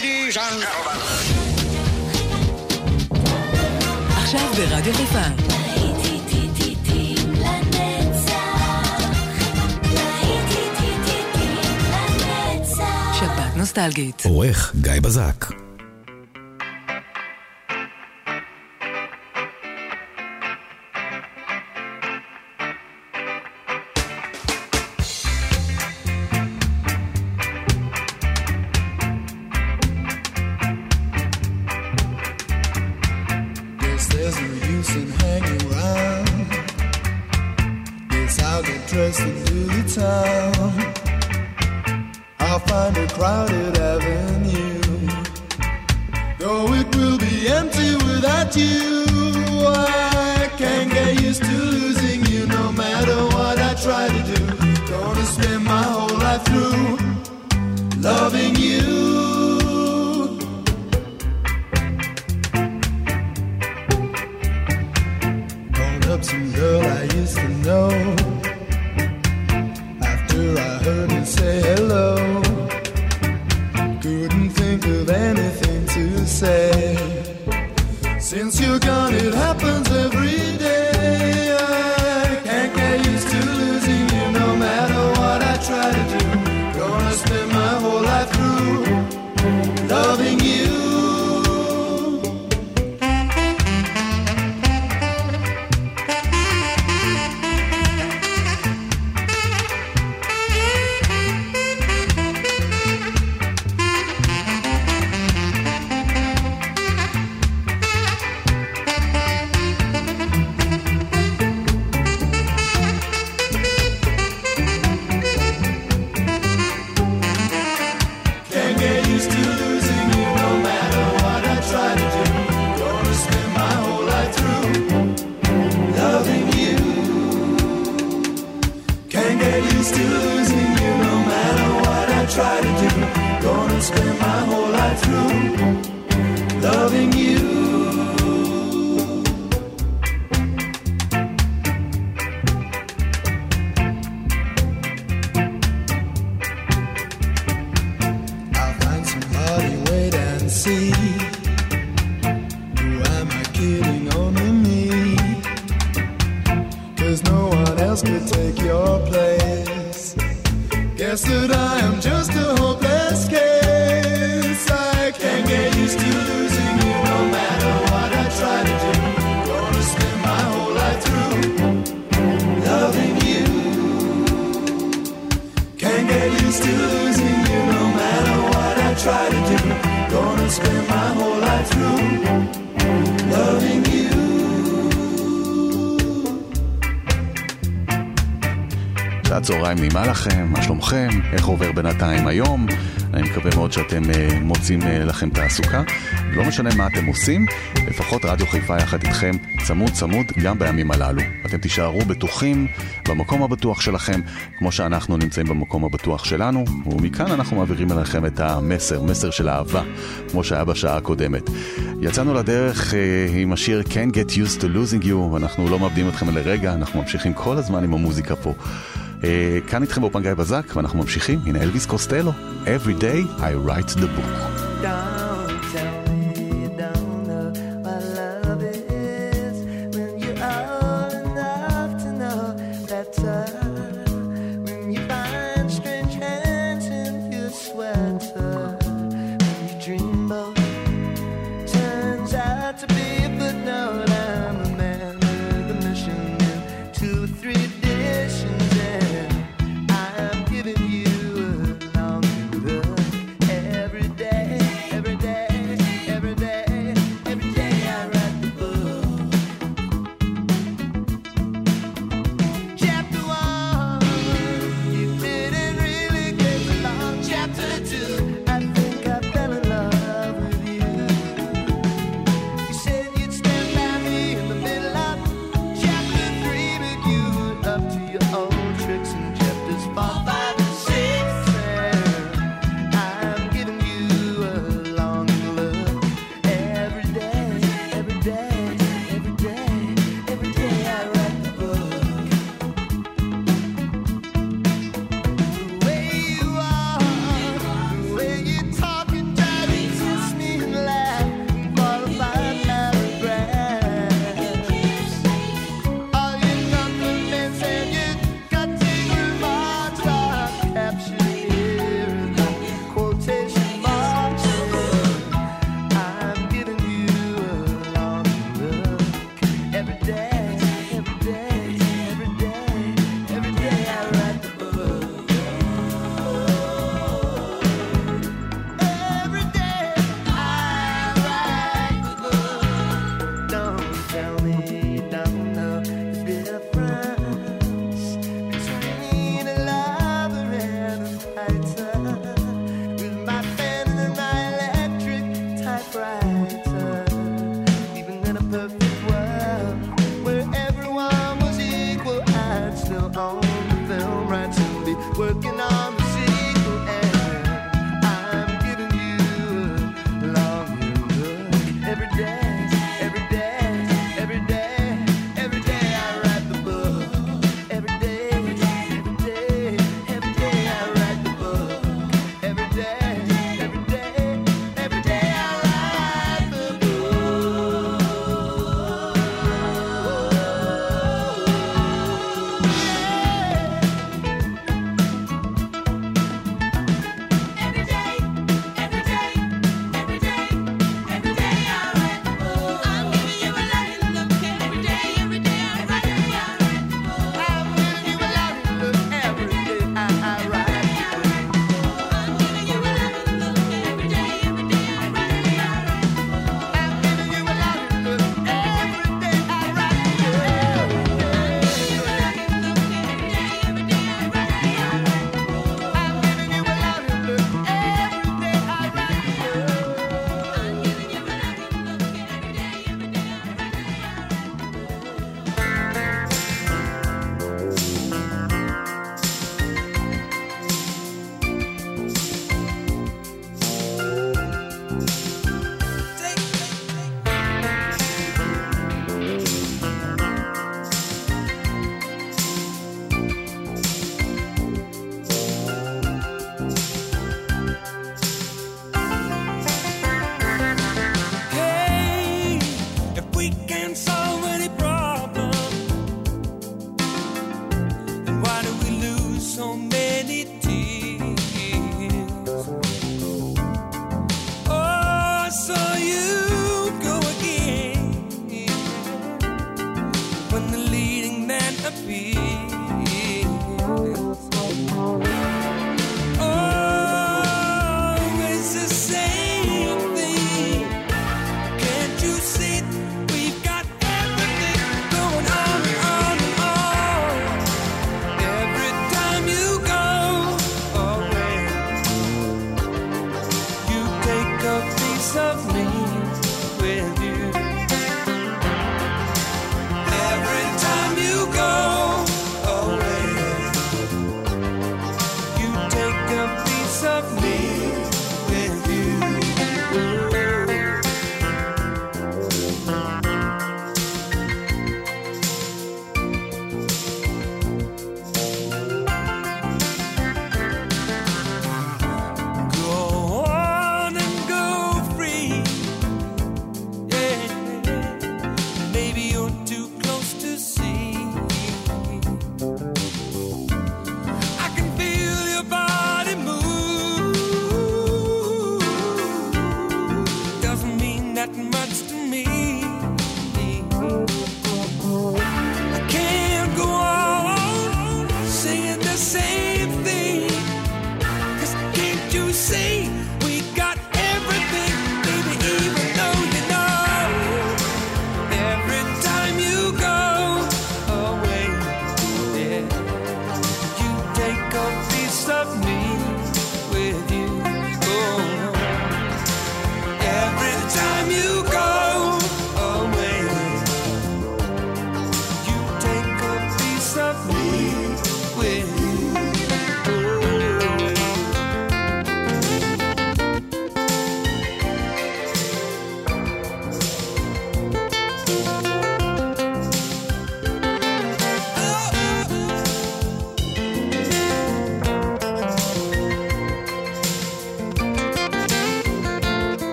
ladies and עכשיו ברדיו חיפה. שבת נוסטלגית. עורך גיא בזק מה לכם? מה שלומכם? איך עובר בינתיים היום? אני מקווה מאוד שאתם אה, מוצאים אה, לכם תעסוקה. לא משנה מה אתם עושים, לפחות רדיו חיפה יחד איתכם צמוד צמוד גם בימים הללו. אתם תישארו בטוחים במקום הבטוח שלכם, כמו שאנחנו נמצאים במקום הבטוח שלנו, ומכאן אנחנו מעבירים אליכם את המסר, מסר של אהבה, כמו שהיה בשעה הקודמת. יצאנו לדרך אה, עם השיר Can't Get Used to Losing You, אנחנו לא מאבדים אתכם לרגע, אנחנו ממשיכים כל הזמן עם המוזיקה פה. אה, כאן איתכם באופן גיא בזק, ואנחנו ממשיכים. הנה אלוויס קוסטלו, Every day I write the book.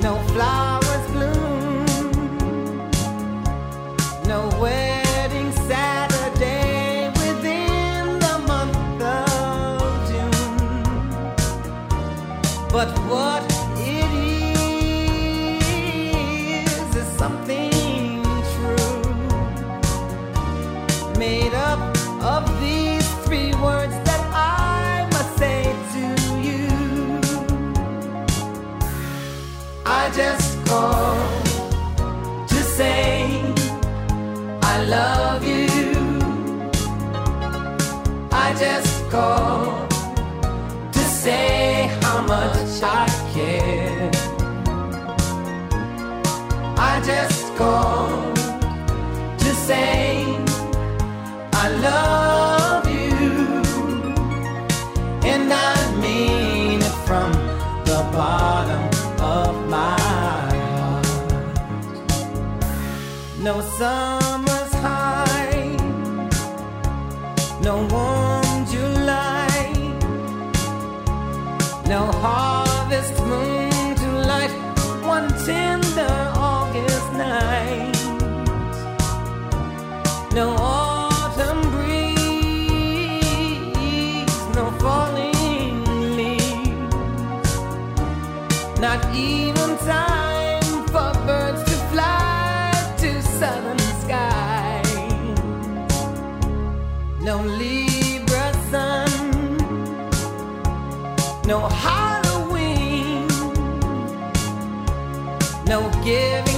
no fly. to say how much I care. I just called to say I love you, and I mean it from the bottom of my heart. No, some. no heart. no Halloween, no giving.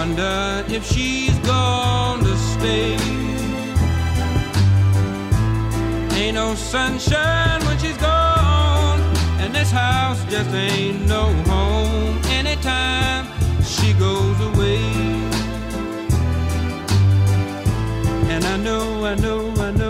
wonder if she's going to stay. Ain't no sunshine when she's gone, and this house just ain't no home anytime she goes away. And I know, I know, I know.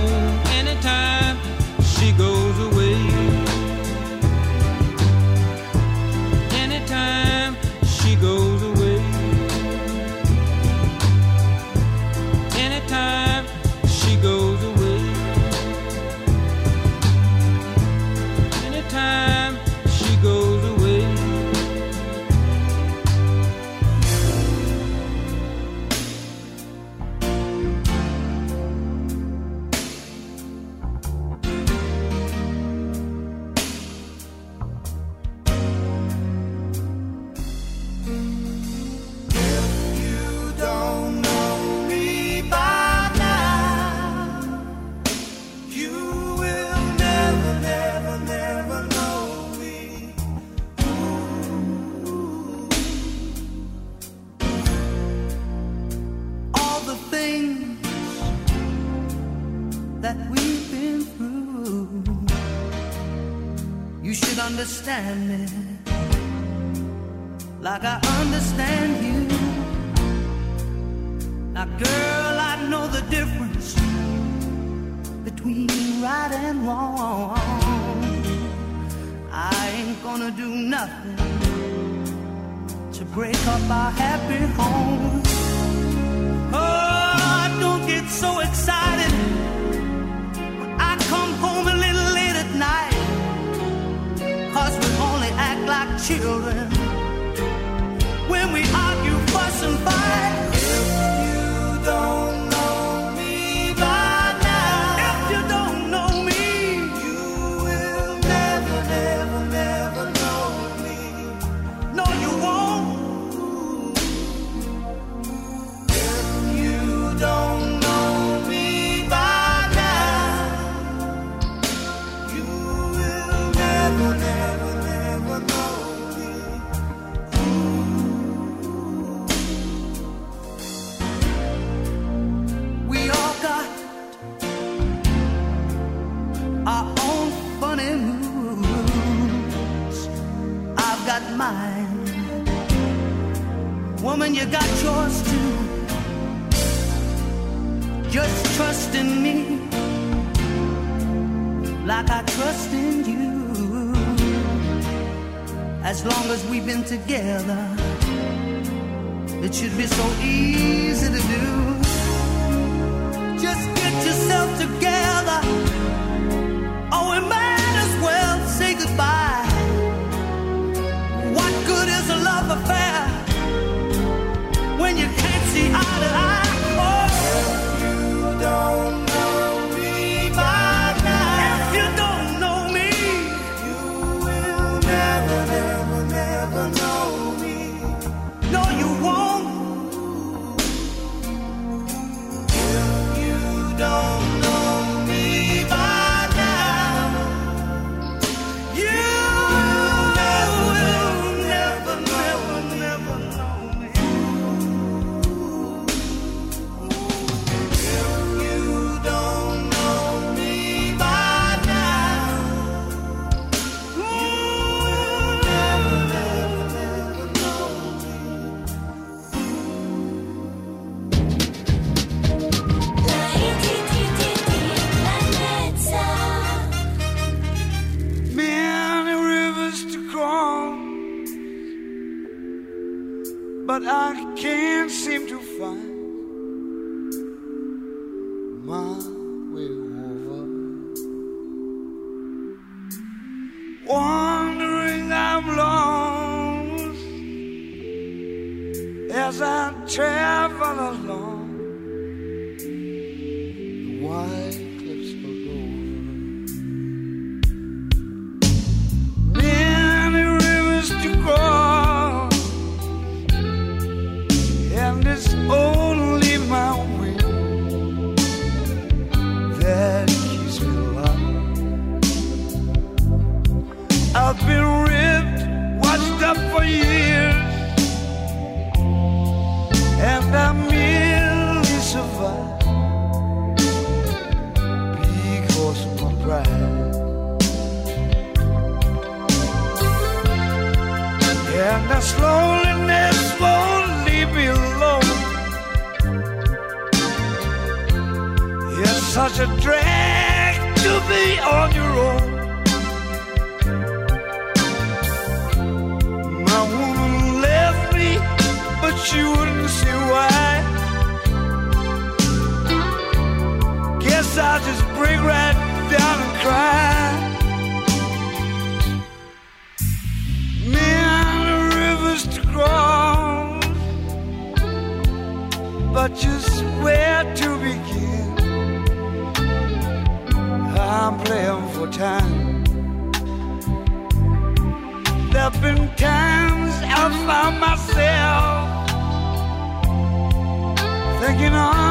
and but just where to begin. I'm playing for time. There've been times I've found myself thinking of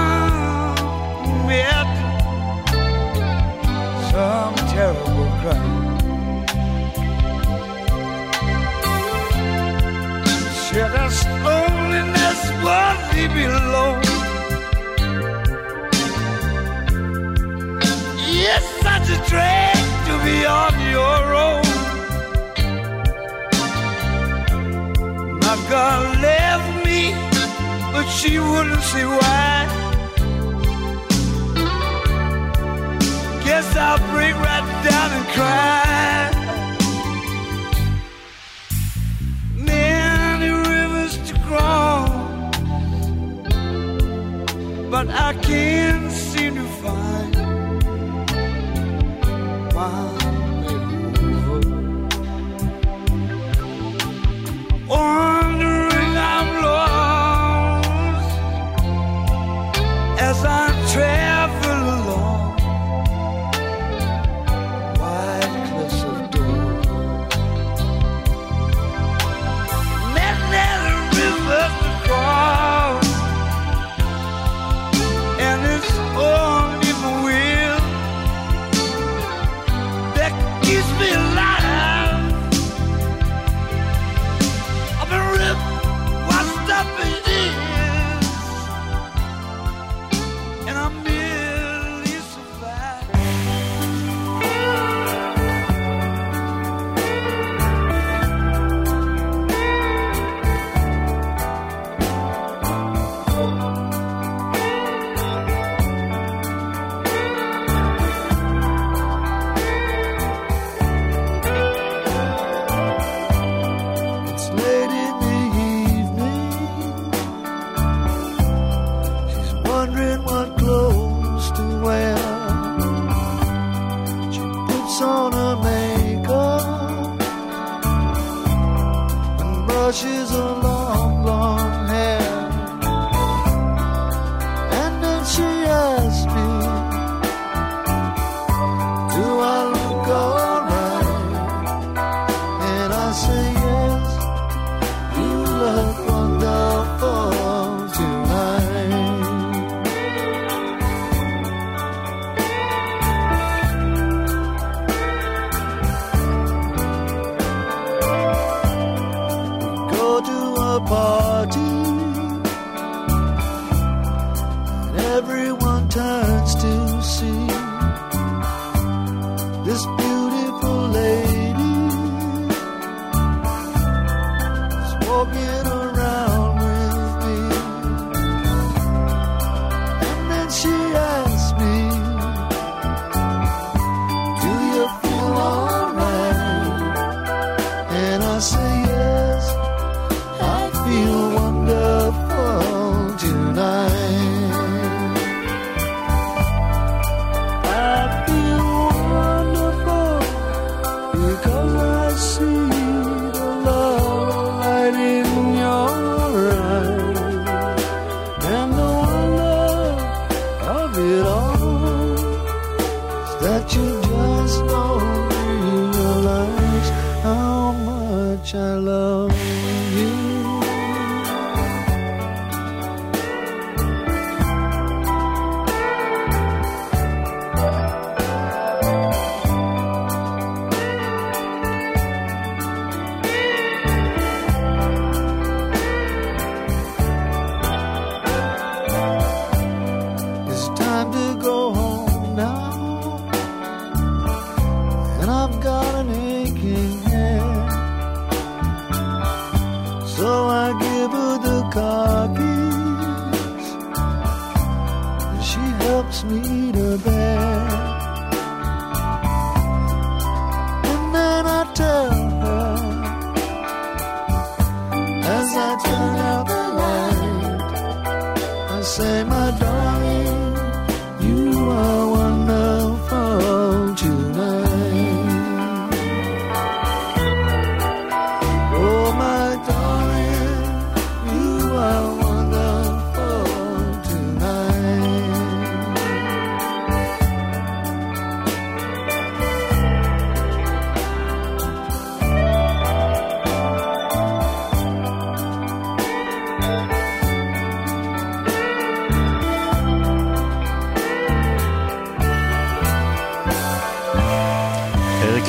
it, some terrible crime. Should I loneliness nobody below. It's such a drag to be on your own. My girl left me, but she wouldn't see why. Guess I'll break right down and cry. but I can't seem to find.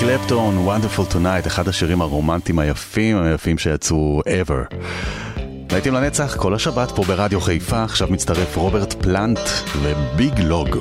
קלפטון, Wonderful Tonight, אחד השירים הרומנטיים היפים, היפים שיצאו ever. להיטים לנצח, כל השבת פה ברדיו חיפה, עכשיו מצטרף רוברט פלנט וביג לוג.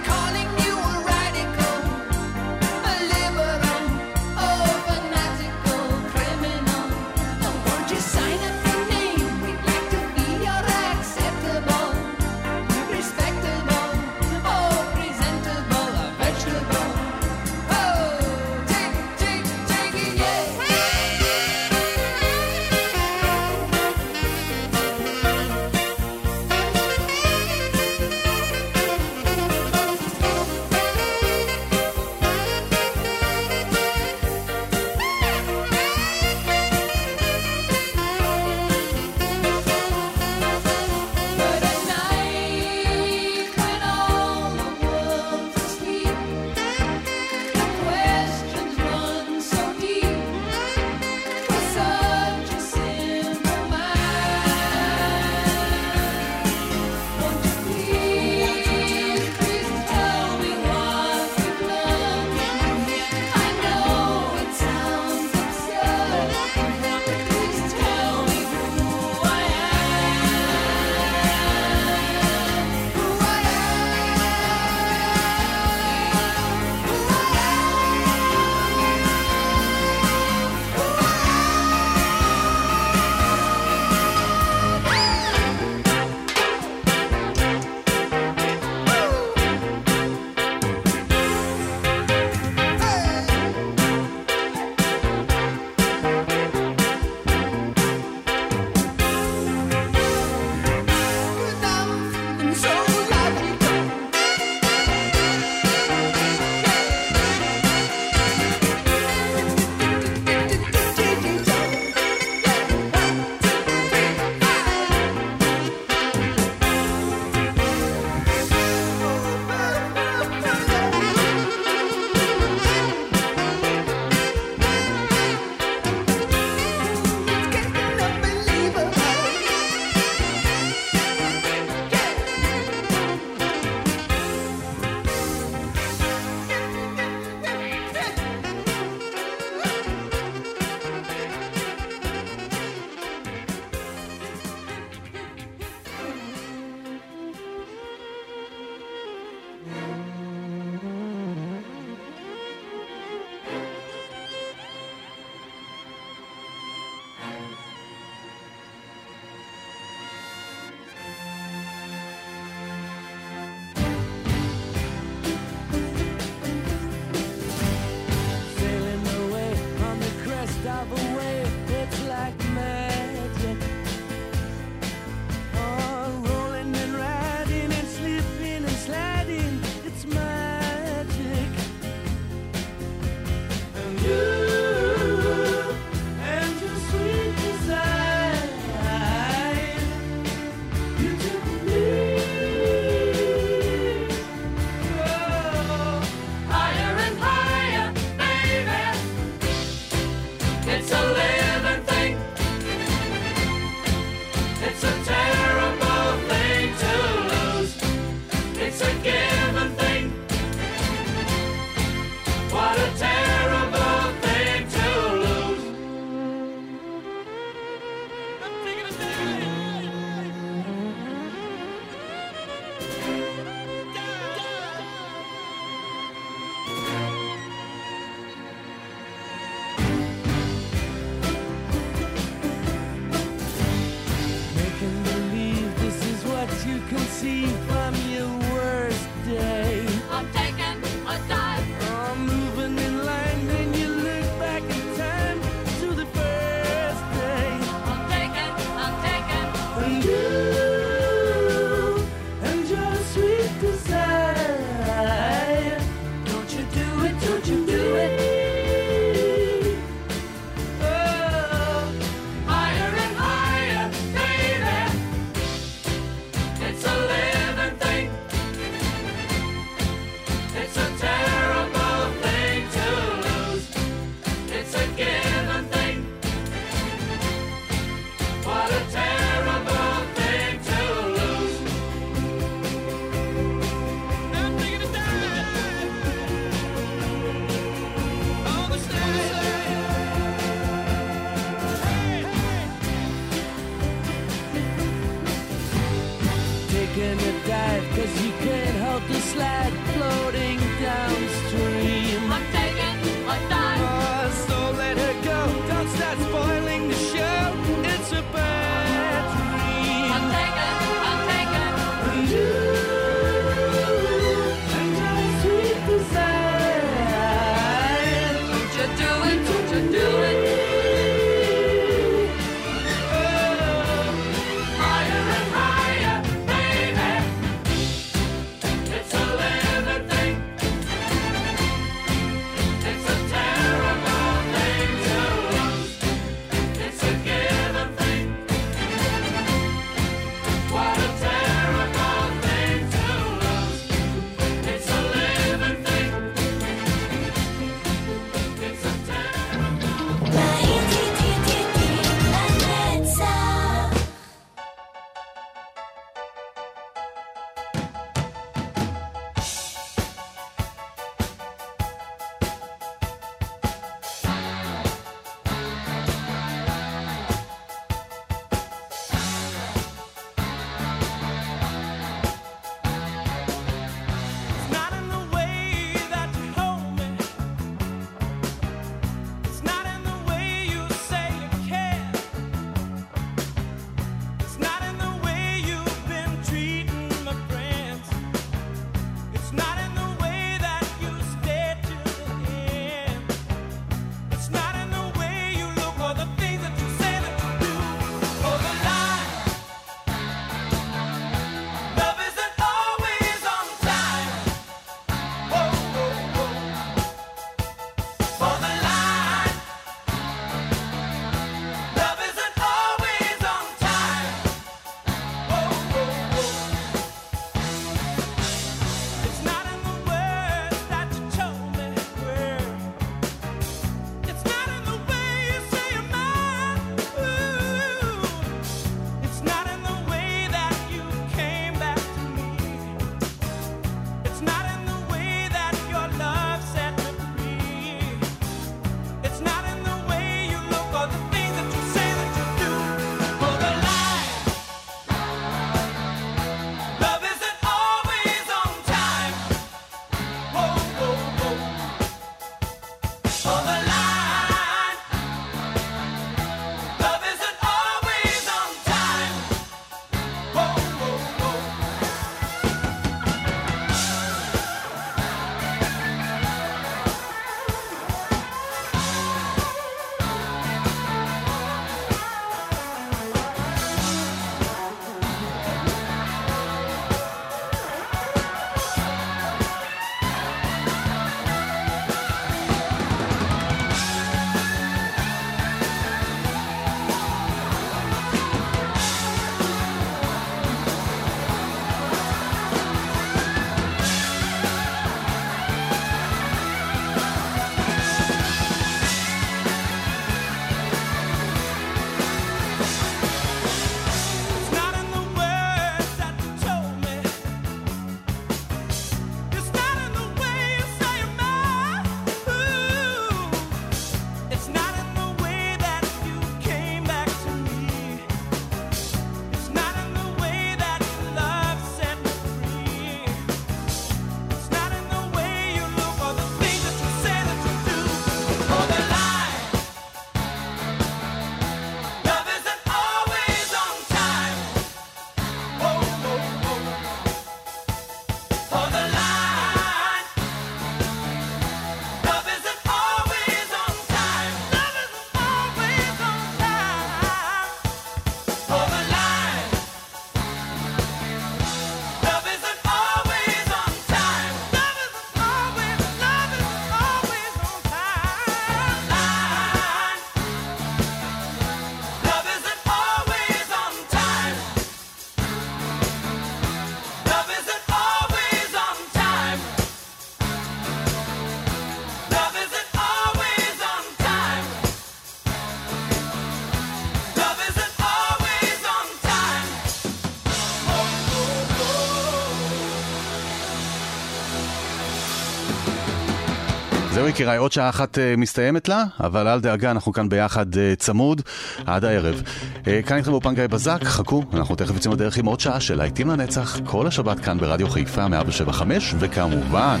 יקיריי, עוד שעה אחת אה, מסתיימת לה, אבל אל דאגה, אנחנו כאן ביחד אה, צמוד עד הערב. אה, כאן איתכם באופן גיא בזק, חכו, אנחנו תכף יוצאים לדרך עם עוד שעה של להיטים לנצח, כל השבת כאן ברדיו חיפה 175, וכמובן,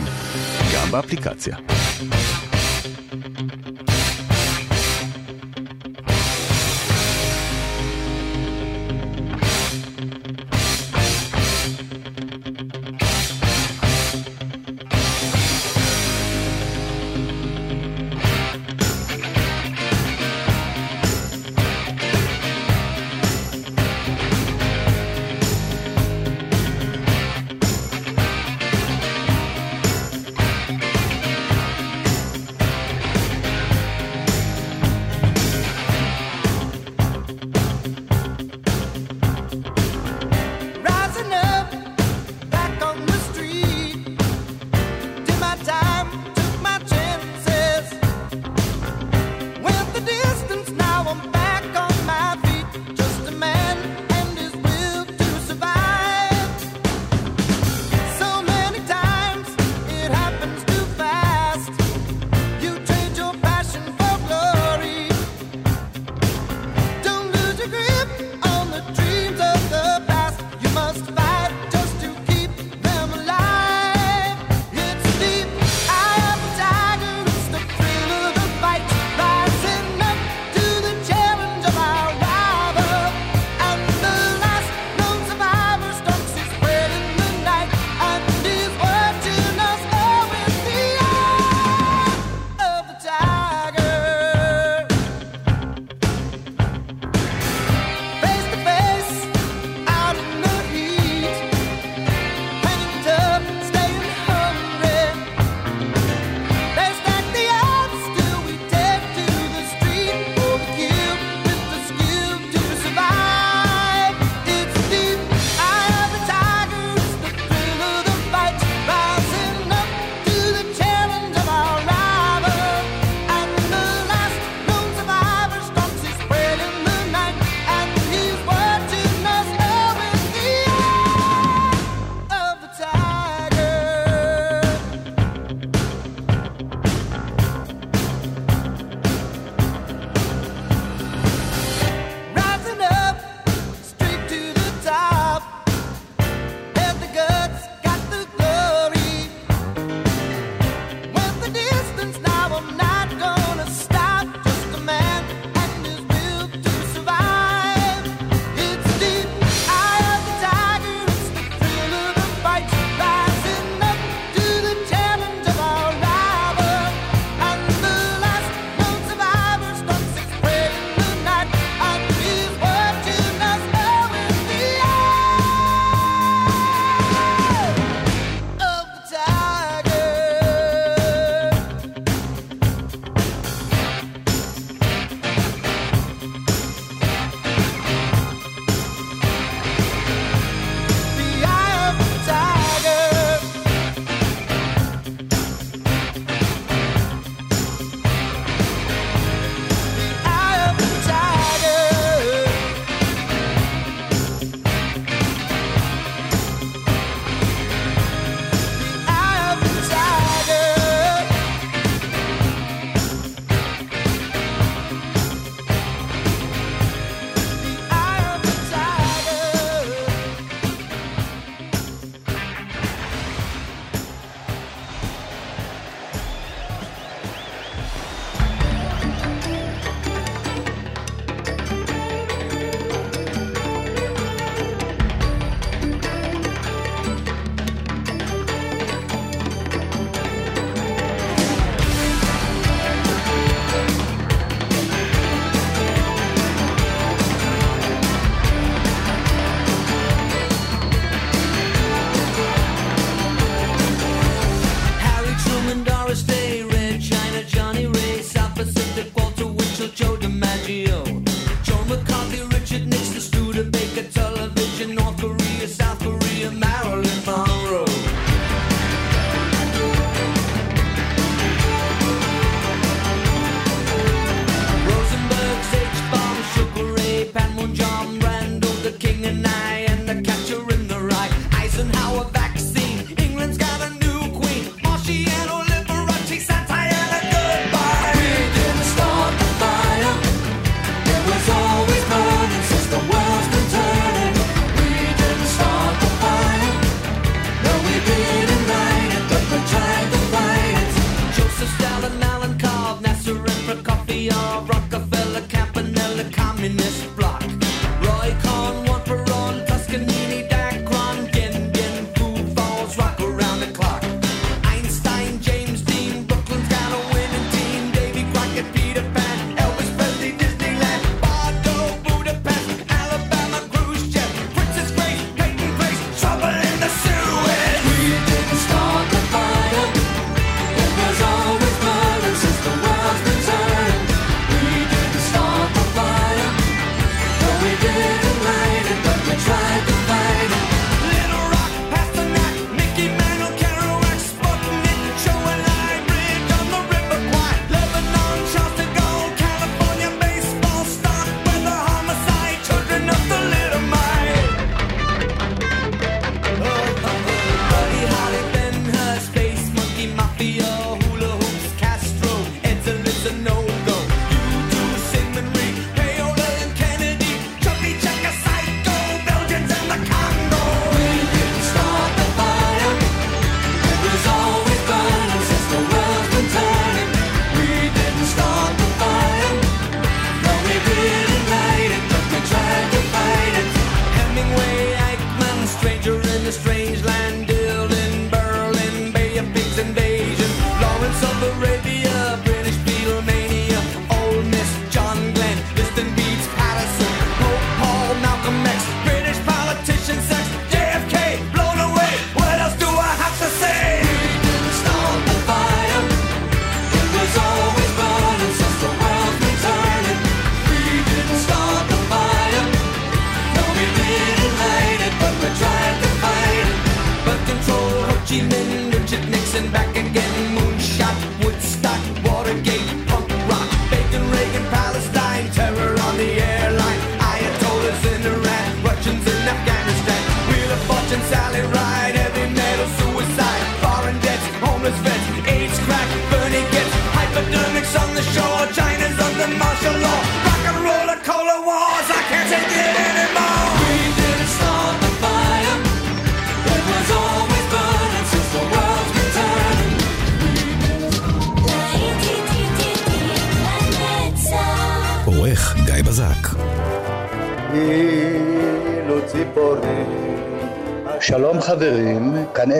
גם באפליקציה.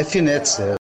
Finetzer. É.